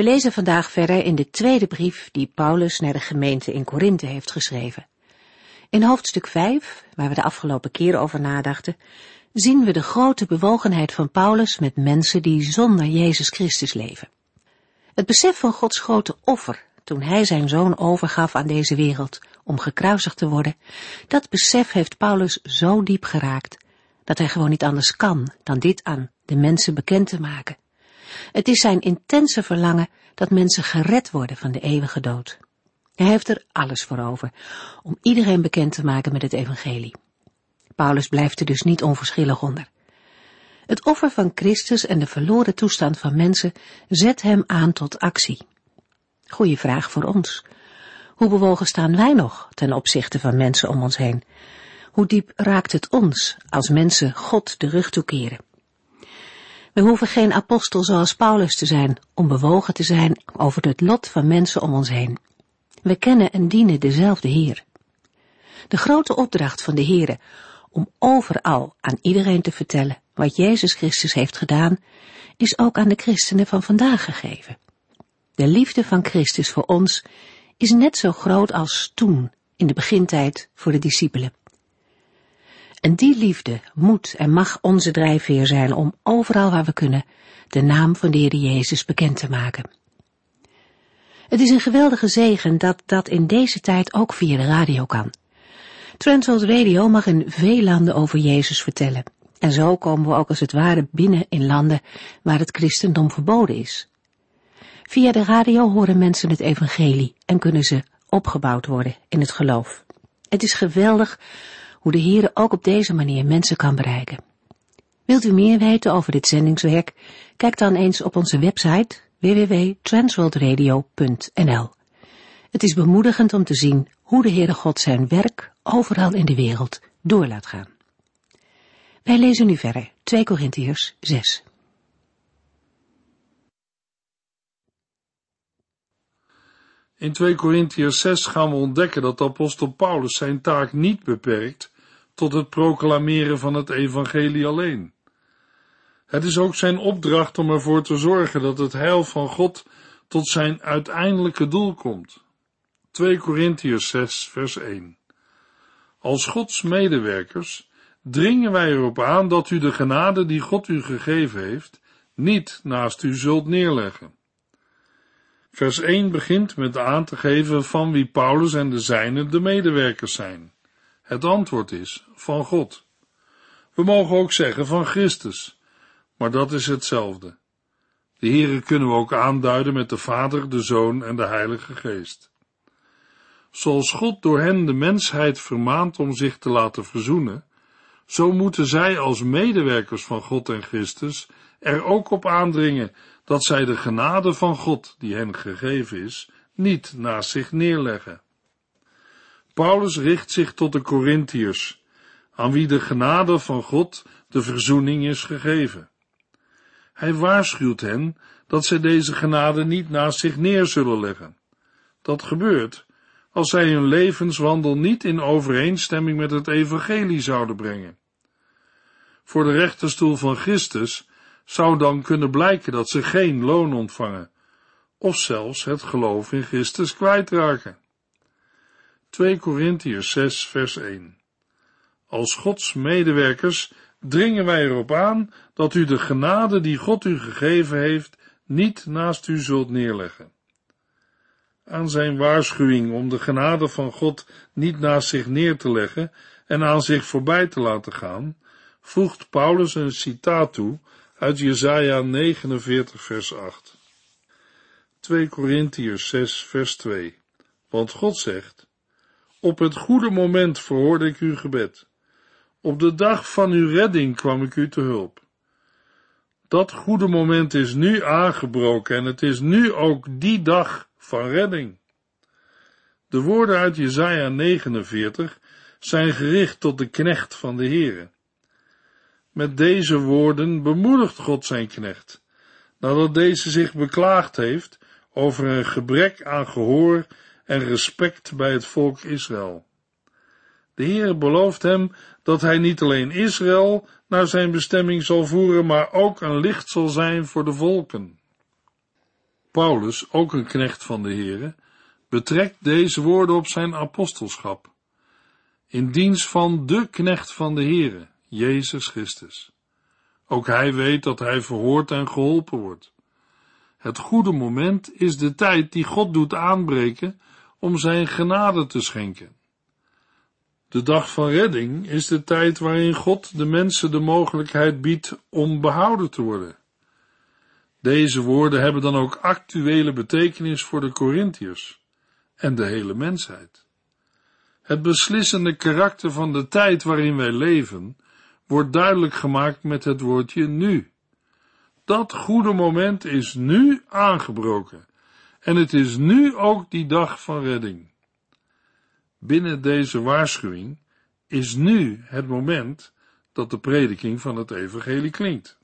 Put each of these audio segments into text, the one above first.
We lezen vandaag verder in de tweede brief die Paulus naar de gemeente in Korinthe heeft geschreven. In hoofdstuk 5, waar we de afgelopen keer over nadachten, zien we de grote bewogenheid van Paulus met mensen die zonder Jezus Christus leven. Het besef van Gods grote offer toen hij zijn zoon overgaf aan deze wereld om gekruisigd te worden, dat besef heeft Paulus zo diep geraakt dat hij gewoon niet anders kan dan dit aan de mensen bekend te maken. Het is zijn intense verlangen dat mensen gered worden van de eeuwige dood. Hij heeft er alles voor over om iedereen bekend te maken met het evangelie. Paulus blijft er dus niet onverschillig onder. Het offer van Christus en de verloren toestand van mensen zet hem aan tot actie. Goeie vraag voor ons. Hoe bewogen staan wij nog ten opzichte van mensen om ons heen? Hoe diep raakt het ons als mensen God de rug toekeren? We hoeven geen apostel zoals Paulus te zijn om bewogen te zijn over het lot van mensen om ons heen. We kennen en dienen dezelfde Heer. De grote opdracht van de Heere om overal aan iedereen te vertellen wat Jezus Christus heeft gedaan, is ook aan de christenen van vandaag gegeven. De liefde van Christus voor ons is net zo groot als toen, in de begintijd, voor de discipelen. En die liefde moet en mag onze drijfveer zijn om overal waar we kunnen de naam van de Heer Jezus bekend te maken. Het is een geweldige zegen dat dat in deze tijd ook via de radio kan. Transworld Radio mag in veel landen over Jezus vertellen. En zo komen we ook als het ware binnen in landen waar het christendom verboden is. Via de radio horen mensen het evangelie en kunnen ze opgebouwd worden in het geloof. Het is geweldig hoe de Heer ook op deze manier mensen kan bereiken. Wilt u meer weten over dit zendingswerk? Kijk dan eens op onze website www.transworldradio.nl. Het is bemoedigend om te zien hoe de Heere God zijn werk overal in de wereld door laat gaan. Wij lezen nu verder 2 Korintiërs 6. In 2 Korintiërs 6 gaan we ontdekken dat apostel Paulus zijn taak niet beperkt tot het proclameren van het evangelie alleen. Het is ook zijn opdracht om ervoor te zorgen dat het heil van God tot zijn uiteindelijke doel komt. 2 Korintiërs 6 vers 1 Als Gods medewerkers dringen wij erop aan dat u de genade die God u gegeven heeft, niet naast u zult neerleggen. Vers 1 begint met aan te geven van wie Paulus en de zijnen de medewerkers zijn. Het antwoord is van God. We mogen ook zeggen van Christus, maar dat is hetzelfde. De Here kunnen we ook aanduiden met de Vader, de Zoon en de Heilige Geest. Zoals God door hen de mensheid vermaant om zich te laten verzoenen, zo moeten zij als medewerkers van God en Christus er ook op aandringen dat zij de genade van God, die hen gegeven is, niet naast zich neerleggen. Paulus richt zich tot de Corinthiërs, aan wie de genade van God de verzoening is gegeven. Hij waarschuwt hen dat zij deze genade niet naast zich neer zullen leggen. Dat gebeurt als zij hun levenswandel niet in overeenstemming met het evangelie zouden brengen. Voor de rechterstoel van Christus zou dan kunnen blijken dat ze geen loon ontvangen, of zelfs het geloof in Christus kwijtraken. 2 Korintiërs 6 vers 1 Als Gods medewerkers dringen wij erop aan dat u de genade die God u gegeven heeft niet naast u zult neerleggen. Aan zijn waarschuwing om de genade van God niet naast zich neer te leggen en aan zich voorbij te laten gaan, voegt Paulus een citaat toe uit Jesaja 49 vers 8. 2 Korintiërs 6 vers 2. Want God zegt, op het goede moment verhoorde ik uw gebed. Op de dag van uw redding kwam ik u te hulp. Dat goede moment is nu aangebroken en het is nu ook die dag van redding. De woorden uit Jesaja 49 zijn gericht tot de knecht van de Heere. Met deze woorden bemoedigt God zijn knecht, nadat deze zich beklaagd heeft over een gebrek aan gehoor en respect bij het volk Israël. De Heere belooft hem dat hij niet alleen Israël naar zijn bestemming zal voeren, maar ook een licht zal zijn voor de volken. Paulus, ook een knecht van de Heere, betrekt deze woorden op zijn apostelschap, in dienst van de knecht van de Heere, Jezus Christus. Ook hij weet dat hij verhoord en geholpen wordt. Het goede moment is de tijd die God doet aanbreken om zijn genade te schenken. De dag van redding is de tijd waarin God de mensen de mogelijkheid biedt om behouden te worden. Deze woorden hebben dan ook actuele betekenis voor de Corinthiërs en de hele mensheid. Het beslissende karakter van de tijd waarin wij leven wordt duidelijk gemaakt met het woordje nu. Dat goede moment is nu aangebroken en het is nu ook die dag van redding. Binnen deze waarschuwing is nu het moment dat de prediking van het evangelie klinkt.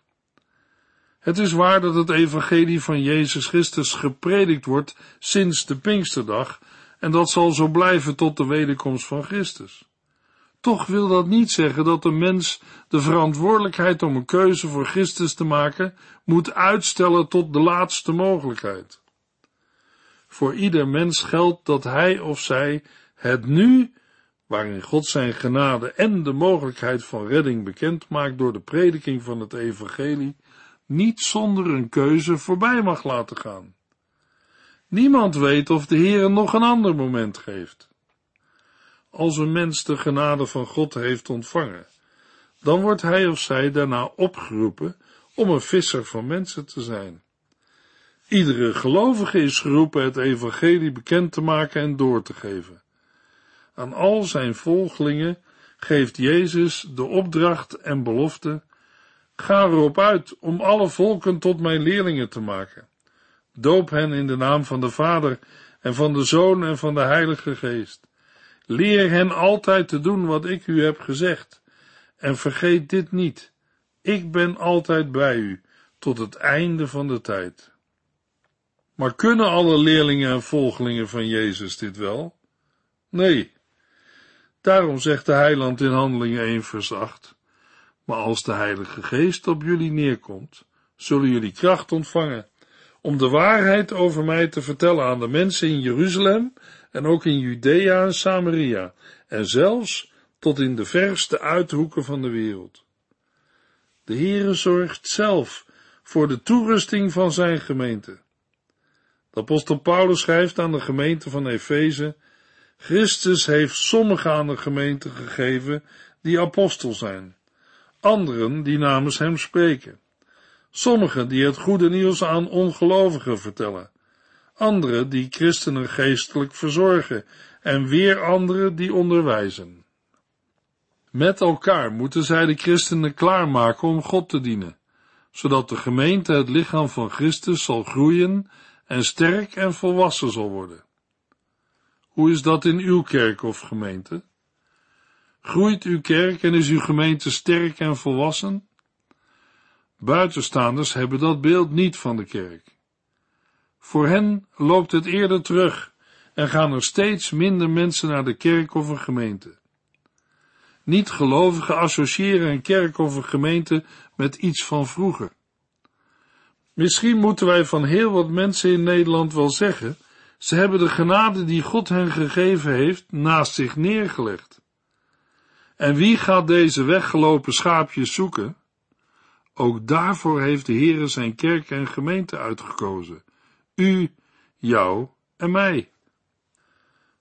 Het is waar dat het evangelie van Jezus Christus gepredikt wordt sinds de Pinksterdag en dat zal zo blijven tot de wederkomst van Christus. Toch wil dat niet zeggen dat de mens de verantwoordelijkheid om een keuze voor Christus te maken moet uitstellen tot de laatste mogelijkheid. Voor ieder mens geldt dat hij of zij het nu, waarin God zijn genade en de mogelijkheid van redding bekend maakt door de prediking van het evangelie, niet zonder een keuze voorbij mag laten gaan. Niemand weet of de Heer nog een ander moment geeft. Als een mens de genade van God heeft ontvangen, dan wordt hij of zij daarna opgeroepen om een visser van mensen te zijn. Iedere gelovige is geroepen het evangelie bekend te maken en door te geven. Aan al zijn volgelingen geeft Jezus de opdracht en belofte: ga erop uit om alle volken tot mijn leerlingen te maken. Doop hen in de naam van de Vader en van de Zoon en van de Heilige Geest. Leer hen altijd te doen wat ik u heb gezegd. En vergeet dit niet. Ik ben altijd bij u tot het einde van de tijd. Maar kunnen alle leerlingen en volgelingen van Jezus dit wel? Nee. Daarom zegt de heiland in Handelingen 1 vers 8, maar als de Heilige Geest op jullie neerkomt, zullen jullie kracht ontvangen om de waarheid over mij te vertellen aan de mensen in Jeruzalem en ook in Judea en Samaria en zelfs tot in de verste uithoeken van de wereld. De Heere zorgt zelf voor de toerusting van zijn gemeente. De apostel Paulus schrijft aan de gemeente van Efeze, Christus heeft sommigen aan de gemeente gegeven die apostel zijn, anderen die namens hem spreken, sommigen die het goede nieuws aan ongelovigen vertellen, anderen die christenen geestelijk verzorgen en weer anderen die onderwijzen. Met elkaar moeten zij de christenen klaarmaken om God te dienen, zodat de gemeente het lichaam van Christus zal groeien en sterk en volwassen zal worden. Hoe is dat in uw kerk of gemeente? Groeit uw kerk en is uw gemeente sterk en volwassen? Buitenstaanders hebben dat beeld niet van de kerk. Voor hen loopt het eerder terug en gaan er steeds minder mensen naar de kerk of een gemeente. Niet-gelovigen associëren een kerk of een gemeente met iets van vroeger. Misschien moeten wij van heel wat mensen in Nederland wel zeggen, ze hebben de genade die God hen gegeven heeft naast zich neergelegd. En wie gaat deze weggelopen schaapjes zoeken? Ook daarvoor heeft de Heere zijn kerk en gemeente uitgekozen. U, jou en mij.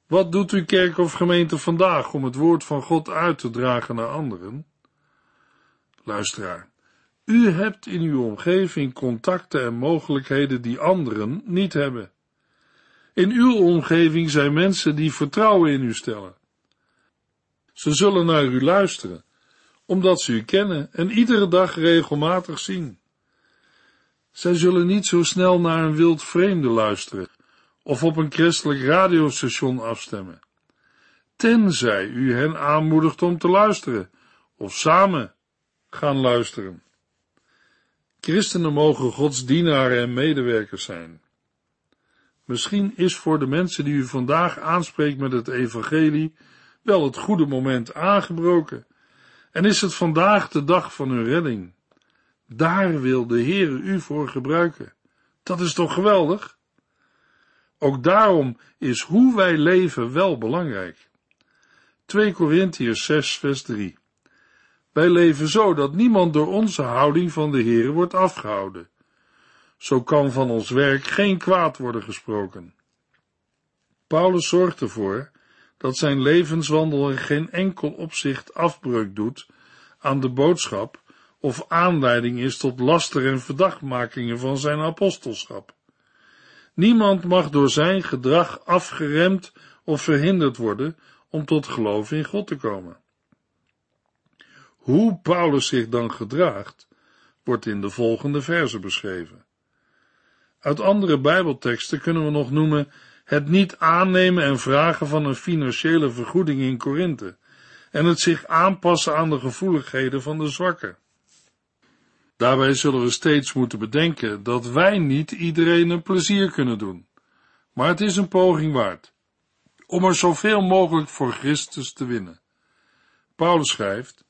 Wat doet uw kerk of gemeente vandaag om het woord van God uit te dragen naar anderen? Luisteraar, u hebt in uw omgeving contacten en mogelijkheden die anderen niet hebben. In uw omgeving zijn mensen die vertrouwen in u stellen. Ze zullen naar u luisteren, omdat ze u kennen en iedere dag regelmatig zien. Zij zullen niet zo snel naar een wild vreemde luisteren, of op een christelijk radiostation afstemmen. Tenzij u hen aanmoedigt om te luisteren of samen gaan luisteren. Christenen mogen Gods dienaren en medewerkers zijn. Misschien is voor de mensen die u vandaag aanspreekt met het evangelie wel het goede moment aangebroken en is het vandaag de dag van uw redding. Daar wil de Heer u voor gebruiken. Dat is toch geweldig? Ook daarom is hoe wij leven wel belangrijk. 2 Korintiërs 6 vers 3 Wij leven zo dat niemand door onze houding van de Heer wordt afgehouden. Zo kan van ons werk geen kwaad worden gesproken. Paulus zorgt ervoor dat zijn levenswandel in geen enkel opzicht afbreuk doet aan de boodschap of aanleiding is tot laster en verdachtmakingen van zijn apostelschap. Niemand mag door zijn gedrag afgeremd of verhinderd worden om tot geloof in God te komen. Hoe Paulus zich dan gedraagt, wordt in de volgende verse beschreven. Uit andere Bijbelteksten kunnen we nog noemen het niet aannemen en vragen van een financiële vergoeding in Korinthe en het zich aanpassen aan de gevoeligheden van de zwakken. Daarbij zullen we steeds moeten bedenken dat wij niet iedereen een plezier kunnen doen, maar het is een poging waard om er zoveel mogelijk voor Christus te winnen. Paulus schrijft,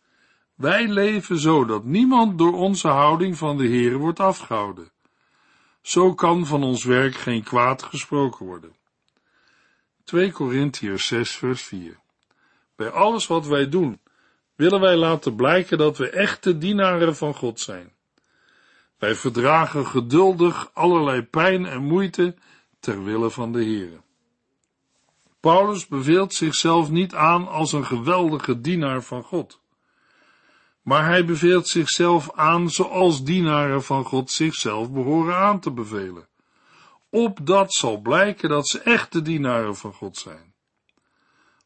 wij leven zo dat niemand door onze houding van de Heer wordt afgehouden. Zo kan van ons werk geen kwaad gesproken worden. 2 Korintiërs 6 vers 4 Bij alles wat wij doen, willen wij laten blijken dat we echte dienaren van God zijn. Wij verdragen geduldig allerlei pijn en moeite ter wille van de Heer. Paulus beveelt zichzelf niet aan als een geweldige dienaar van God. Maar hij beveelt zichzelf aan zoals dienaren van God zichzelf behoren aan te bevelen. Opdat zal blijken dat ze echte dienaren van God zijn.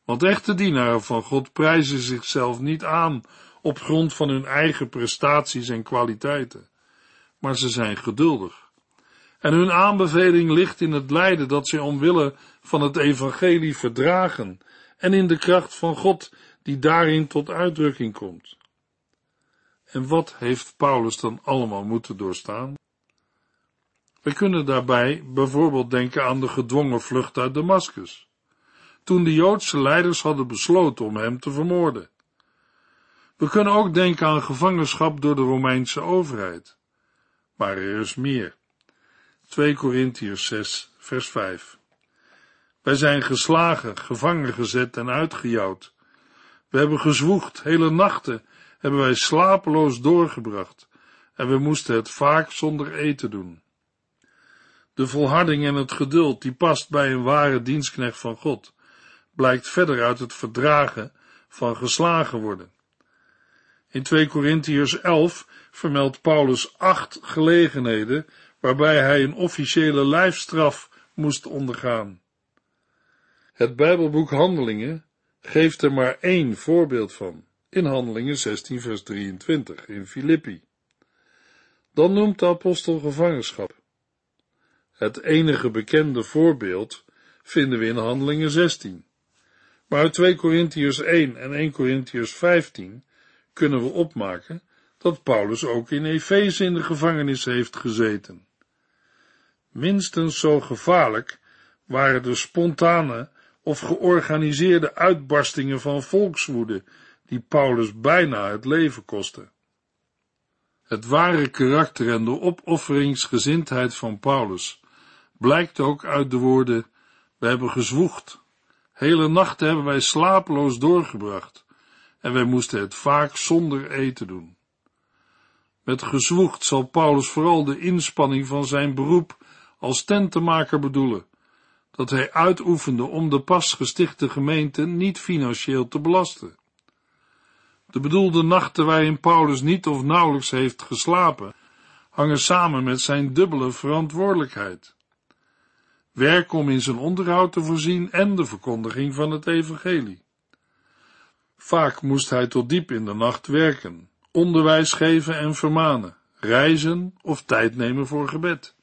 Want echte dienaren van God prijzen zichzelf niet aan op grond van hun eigen prestaties en kwaliteiten, maar ze zijn geduldig. En hun aanbeveling ligt in het lijden dat zij omwille van het evangelie verdragen en in de kracht van God die daarin tot uitdrukking komt. En wat heeft Paulus dan allemaal moeten doorstaan? We kunnen daarbij bijvoorbeeld denken aan de gedwongen vlucht uit Damascus, toen de Joodse leiders hadden besloten om hem te vermoorden. We kunnen ook denken aan gevangenschap door de Romeinse overheid. Maar er is meer. 2 Korintiërs 6, vers 5. Wij zijn geslagen, gevangen gezet en uitgejouwd. We hebben gezwoegd, hele nachten hebben wij slapeloos doorgebracht en we moesten het vaak zonder eten doen. De volharding en het geduld die past bij een ware dienstknecht van God, blijkt verder uit het verdragen van geslagen worden. In 2 Korintiërs 11 vermeldt Paulus acht gelegenheden waarbij hij een officiële lijfstraf moest ondergaan. Het Bijbelboek Handelingen geeft er maar één voorbeeld van, in Handelingen 16 vers 23 in Filippi. Dan noemt de apostel gevangenschap. Het enige bekende voorbeeld vinden we in Handelingen 16. Maar uit 2 Korintiërs 1 en 1 Korintiërs 15 kunnen we opmaken dat Paulus ook in Efeze in de gevangenis heeft gezeten. Minstens zo gevaarlijk waren de spontane of georganiseerde uitbarstingen van volkswoede die Paulus bijna het leven kostten. Het ware karakter en de opofferingsgezindheid van Paulus blijkt ook uit de woorden: We hebben gezwoegd. Hele nachten hebben wij slapeloos doorgebracht en wij moesten het vaak zonder eten doen. Met gezwoegd zal Paulus vooral de inspanning van zijn beroep als tentenmaker bedoelen, dat hij uitoefende om de pas gestichte gemeente niet financieel te belasten. De bedoelde nachten waarin Paulus niet of nauwelijks heeft geslapen, hangen samen met zijn dubbele verantwoordelijkheid. Werk om in zijn onderhoud te voorzien en de verkondiging van het evangelie. Vaak moest hij tot diep in de nacht werken, onderwijs geven en vermanen, reizen of tijd nemen voor gebed.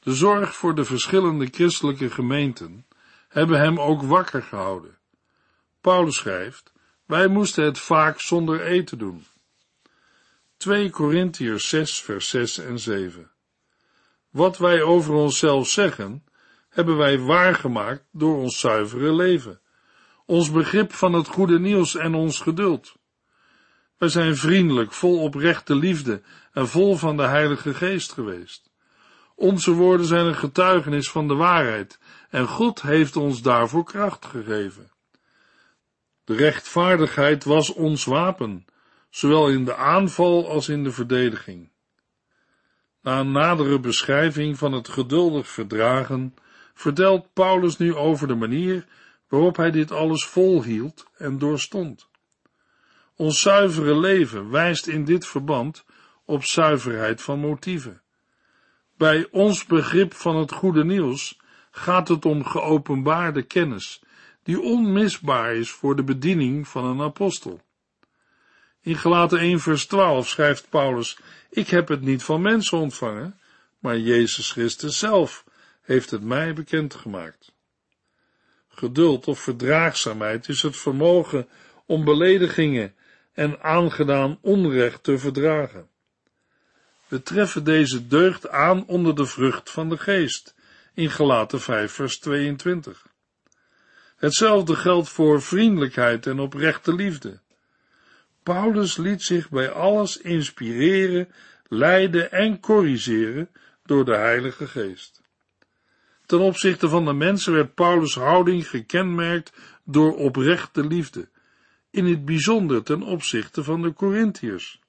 De zorg voor de verschillende christelijke gemeenten hebben hem ook wakker gehouden. Paulus schrijft, wij moesten het vaak zonder eten doen. 2 Korintiërs 6 vers 6 en 7 Wat wij over onszelf zeggen, hebben wij waargemaakt door ons zuivere leven, ons begrip van het goede nieuws en ons geduld. Wij zijn vriendelijk, vol oprechte liefde en vol van de Heilige Geest geweest. Onze woorden zijn een getuigenis van de waarheid en God heeft ons daarvoor kracht gegeven. De rechtvaardigheid was ons wapen, zowel in de aanval als in de verdediging. Na een nadere beschrijving van het geduldig verdragen, vertelt Paulus nu over de manier waarop hij dit alles volhield en doorstond. Ons zuivere leven wijst in dit verband op zuiverheid van motieven. Bij ons begrip van het goede nieuws gaat het om geopenbaarde kennis, die onmisbaar is voor de bediening van een apostel. In Gelaten 1 vers 12 schrijft Paulus, ik heb het niet van mensen ontvangen, maar Jezus Christus zelf heeft het mij bekendgemaakt. Geduld of verdraagzaamheid is het vermogen om beledigingen en aangedaan onrecht te verdragen. We treffen deze deugd aan onder de vrucht van de geest, in Gelaten 5 vers 22. Hetzelfde geldt voor vriendelijkheid en oprechte liefde. Paulus liet zich bij alles inspireren, leiden en corrigeren door de Heilige Geest. Ten opzichte van de mensen werd Paulus' houding gekenmerkt door oprechte liefde, in het bijzonder ten opzichte van de Corinthiërs.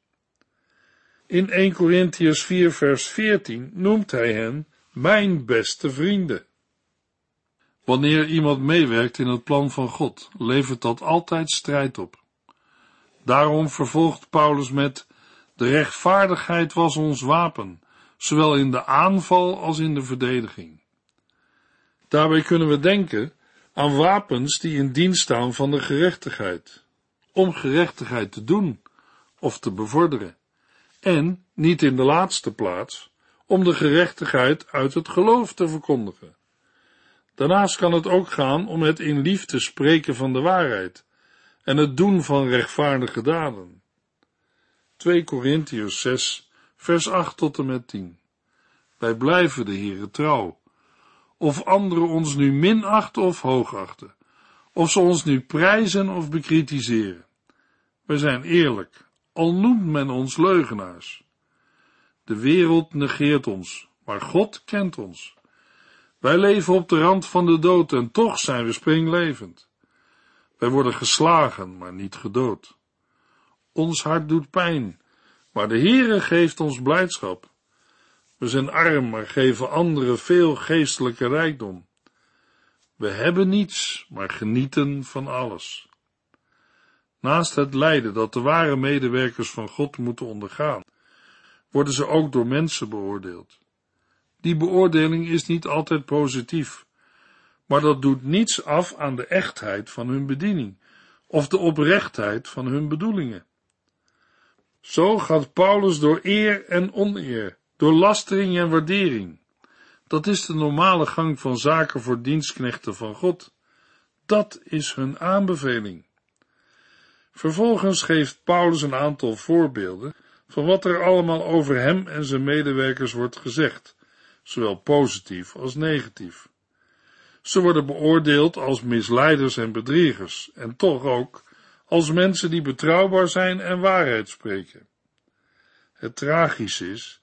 In 1 Corinthiërs 4 vers 14 noemt hij hen mijn beste vrienden. Wanneer iemand meewerkt in het plan van God, levert dat altijd strijd op. Daarom vervolgt Paulus met, de rechtvaardigheid was ons wapen, zowel in de aanval als in de verdediging. Daarbij kunnen we denken aan wapens die in dienst staan van de gerechtigheid, om gerechtigheid te doen of te bevorderen, en, niet in de laatste plaats, om de gerechtigheid uit het geloof te verkondigen. Daarnaast kan het ook gaan om het in liefde spreken van de waarheid en het doen van rechtvaardige daden. 2 Korintiërs 6, vers 8 tot en met 10. Wij blijven de Heere trouw, of anderen ons nu minachten of hoogachten, of ze ons nu prijzen of bekritiseren. Wij zijn eerlijk, al noemt men ons leugenaars. De wereld negeert ons, maar God kent ons. Wij leven op de rand van de dood en toch zijn we springlevend. Wij worden geslagen, maar niet gedood. Ons hart doet pijn, maar de Heere geeft ons blijdschap. We zijn arm, maar geven anderen veel geestelijke rijkdom. We hebben niets, maar genieten van alles. Naast het lijden dat de ware medewerkers van God moeten ondergaan, worden ze ook door mensen beoordeeld. Die beoordeling is niet altijd positief, maar dat doet niets af aan de echtheid van hun bediening of de oprechtheid van hun bedoelingen. Zo gaat Paulus door eer en oneer, door lastering en waardering. Dat is de normale gang van zaken voor dienstknechten van God. Dat is hun aanbeveling. Vervolgens geeft Paulus een aantal voorbeelden van wat er allemaal over hem en zijn medewerkers wordt gezegd, zowel positief als negatief. Ze worden beoordeeld als misleiders en bedriegers, en toch ook als mensen die betrouwbaar zijn en waarheid spreken. Het tragische is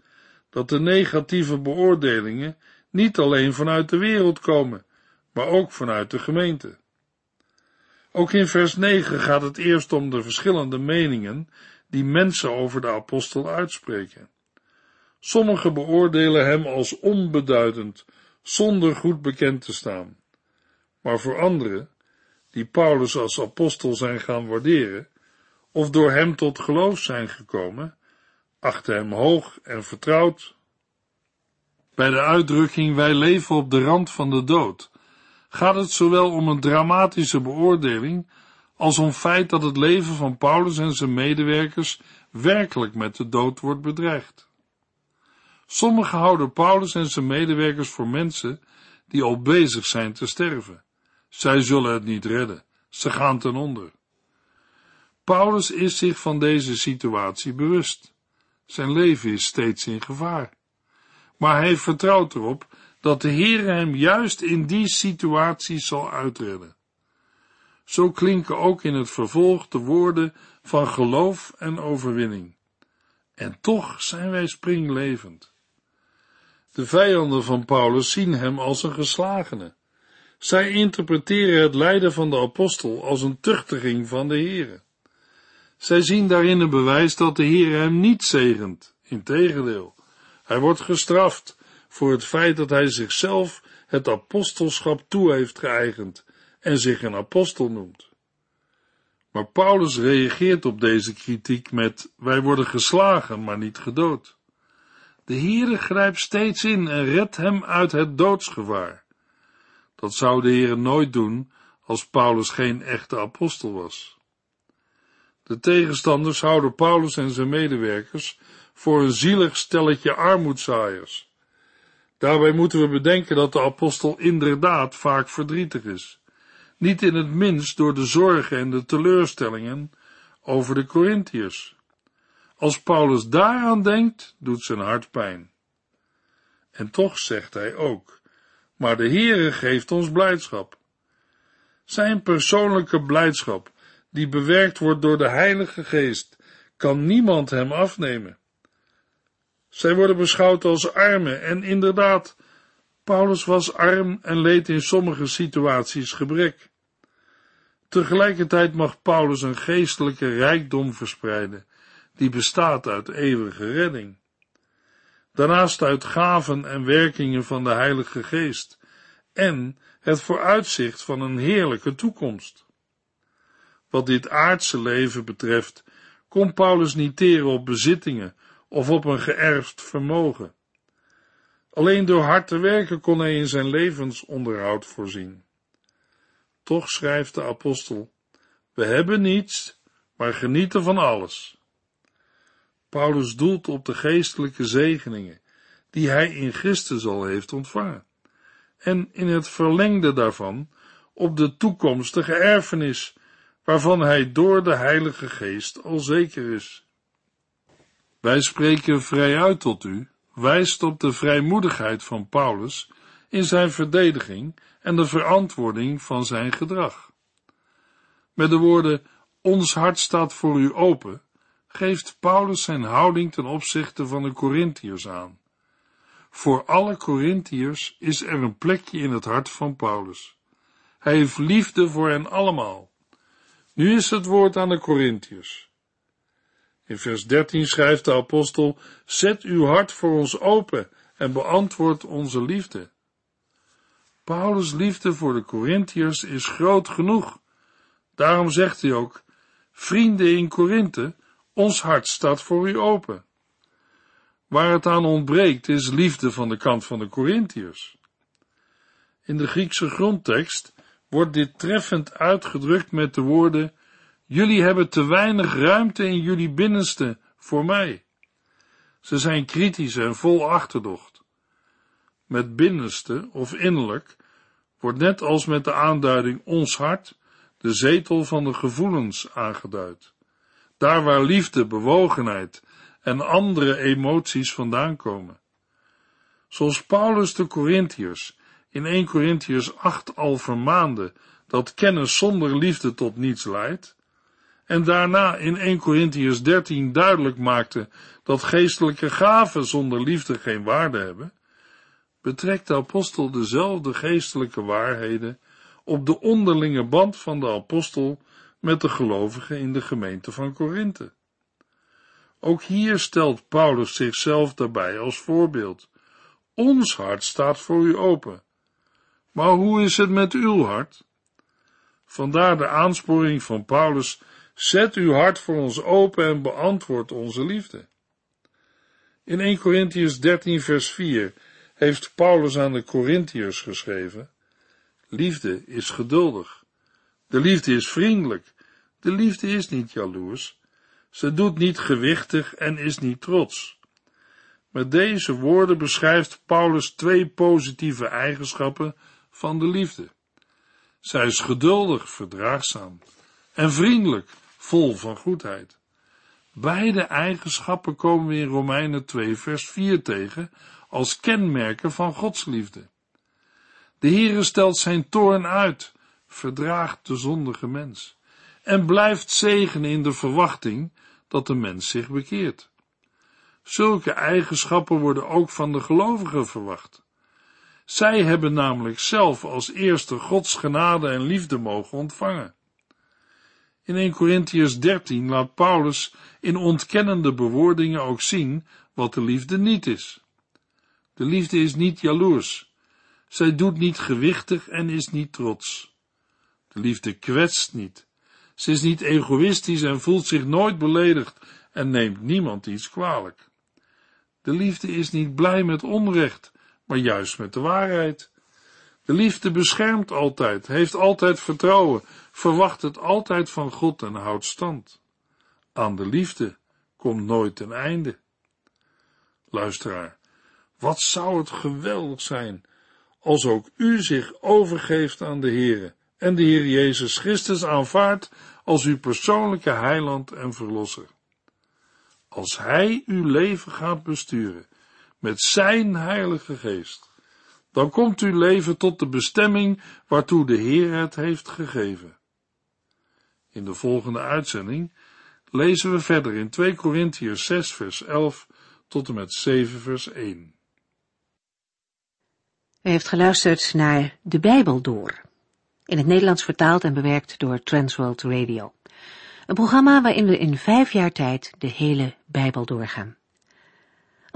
dat de negatieve beoordelingen niet alleen vanuit de wereld komen, maar ook vanuit de gemeente. Ook in vers 9 gaat het eerst om de verschillende meningen die mensen over de apostel uitspreken. Sommigen beoordelen hem als onbeduidend, zonder goed bekend te staan. Maar voor anderen, die Paulus als apostel zijn gaan waarderen, of door hem tot geloof zijn gekomen, achten hem hoog en vertrouwd. Bij de uitdrukking wij leven op de rand van de dood, gaat het zowel om een dramatische beoordeling als om feit dat het leven van Paulus en zijn medewerkers werkelijk met de dood wordt bedreigd. Sommigen houden Paulus en zijn medewerkers voor mensen die al bezig zijn te sterven. Zij zullen het niet redden. Ze gaan ten onder. Paulus is zich van deze situatie bewust. Zijn leven is steeds in gevaar. Maar hij vertrouwt erop dat de Heer hem juist in die situatie zal uitredden. Zo klinken ook in het vervolg de woorden van geloof en overwinning. En toch zijn wij springlevend. De vijanden van Paulus zien hem als een geslagene. Zij interpreteren het lijden van de apostel als een tuchtiging van de Heere. Zij zien daarin een bewijs dat de Heer hem niet zegent. Integendeel, hij wordt gestraft voor het feit dat hij zichzelf het apostelschap toe heeft geëigend en zich een apostel noemt. Maar Paulus reageert op deze kritiek met: Wij worden geslagen, maar niet gedood. De Heere grijpt steeds in en redt hem uit het doodsgevaar. Dat zou de Heere nooit doen als Paulus geen echte apostel was. De tegenstanders houden Paulus en zijn medewerkers voor een zielig stelletje armoedzaaiers. Daarbij moeten we bedenken dat de apostel inderdaad vaak verdrietig is, niet in het minst door de zorgen en de teleurstellingen over de Corinthiërs. Als Paulus daaraan denkt, doet zijn hart pijn. En toch zegt hij ook, maar de Heere geeft ons blijdschap. Zijn persoonlijke blijdschap, die bewerkt wordt door de Heilige Geest, kan niemand hem afnemen. Zij worden beschouwd als armen en inderdaad, Paulus was arm en leed in sommige situaties gebrek. Tegelijkertijd mag Paulus een geestelijke rijkdom verspreiden, die bestaat uit eeuwige redding. Daarnaast uit gaven en werkingen van de Heilige Geest en het vooruitzicht van een heerlijke toekomst. Wat dit aardse leven betreft, kon Paulus niet teren op bezittingen of op een geërfd vermogen. Alleen door hard te werken kon hij in zijn levensonderhoud voorzien. Toch schrijft de apostel, we hebben niets, maar genieten van alles. Paulus doelt op de geestelijke zegeningen die hij in Christus al heeft ontvangen. En in het verlengde daarvan op de toekomstige erfenis, waarvan hij door de Heilige Geest al zeker is. Wij spreken vrij uit tot u, wijst op de vrijmoedigheid van Paulus in zijn verdediging en de verantwoording van zijn gedrag. Met de woorden, ons hart staat voor u open, geeft Paulus zijn houding ten opzichte van de Corinthiërs aan. Voor alle Corinthiërs is er een plekje in het hart van Paulus. Hij heeft liefde voor hen allemaal. Nu is het woord aan de Corinthiërs. In vers 13 schrijft de apostel: Zet uw hart voor ons open en beantwoord onze liefde. Paulus' liefde voor de Corinthiërs is groot genoeg. Daarom zegt hij ook: Vrienden in Korinthe, ons hart staat voor u open. Waar het aan ontbreekt is liefde van de kant van de Corinthiërs. In de Griekse grondtekst wordt dit treffend uitgedrukt met de woorden: Jullie hebben te weinig ruimte in jullie binnenste voor mij. Ze zijn kritisch en vol achterdocht. Met binnenste of innerlijk wordt net als met de aanduiding ons hart de zetel van de gevoelens aangeduid. Daar waar liefde, bewogenheid en andere emoties vandaan komen. Zoals Paulus de Corinthiërs in 1 Corinthiërs 8 al vermaande dat kennis zonder liefde tot niets leidt, en daarna in 1 Corinthiërs 13 duidelijk maakte dat geestelijke gaven zonder liefde geen waarde hebben, betrekt de apostel dezelfde geestelijke waarheden op de onderlinge band van de apostel met de gelovigen in de gemeente van Korinthe. Ook hier stelt Paulus zichzelf daarbij als voorbeeld. Ons hart staat voor u open. Maar hoe is het met uw hart? Vandaar de aansporing van Paulus: zet uw hart voor ons open en beantwoord onze liefde. In 1 Corinthians 13 vers 4 heeft Paulus aan de Corinthiërs geschreven: Liefde is geduldig. De liefde is vriendelijk. De liefde is niet jaloers. Ze doet niet gewichtig en is niet trots. Met deze woorden beschrijft Paulus twee positieve eigenschappen van de liefde. Zij is geduldig, verdraagzaam en vriendelijk, vol van goedheid. Beide eigenschappen komen we in Romeinen 2 vers 4 tegen als kenmerken van Gods liefde. De Heere stelt zijn toorn uit, verdraagt de zondige mens en blijft zegenen in de verwachting dat de mens zich bekeert. Zulke eigenschappen worden ook van de gelovigen verwacht. Zij hebben namelijk zelf als eerste Gods genade en liefde mogen ontvangen. In 1 Corinthians 13 laat Paulus in ontkennende bewoordingen ook zien wat de liefde niet is. De liefde is niet jaloers. Zij doet niet gewichtig en is niet trots. De liefde kwetst niet. Ze is niet egoïstisch en voelt zich nooit beledigd en neemt niemand iets kwalijk. De liefde is niet blij met onrecht, maar juist met de waarheid. De liefde beschermt altijd, heeft altijd vertrouwen, verwacht het altijd van God en houdt stand. Aan de liefde komt nooit een einde. Luisteraar, wat zou het geweldig zijn als ook u zich overgeeft aan de Heere en de Heer Jezus Christus aanvaardt als uw persoonlijke heiland en verlosser. Als Hij uw leven gaat besturen met Zijn Heilige Geest, dan komt uw leven tot de bestemming waartoe de Heer het heeft gegeven. In de volgende uitzending lezen we verder in 2 Korintiërs 6 vers 11 tot en met 7 vers 1. U heeft geluisterd naar De Bijbel Door, in het Nederlands vertaald en bewerkt door Transworld Radio. Een programma waarin we in vijf jaar tijd de hele Bijbel doorgaan.